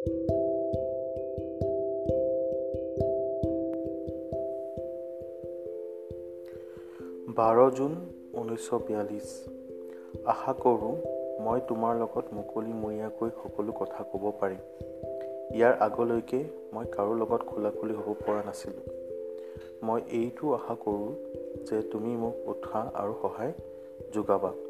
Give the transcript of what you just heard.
বাৰ June ঊনৈছশ বিয়াল্লিছ। আশা কৰোঁ মই তোমাৰ লগত মুকলিমূৰীয়াকৈ সকলো কথা ক'ব পাৰিম। ইয়াৰ আগলৈকে মই কাৰো লগত খোলাখুলি হ'ব পৰা নাছিলোঁ। মই এইটো আশা কৰোঁ যে তুমি মোক উৎসাহ আৰু সহায় যোগাবা।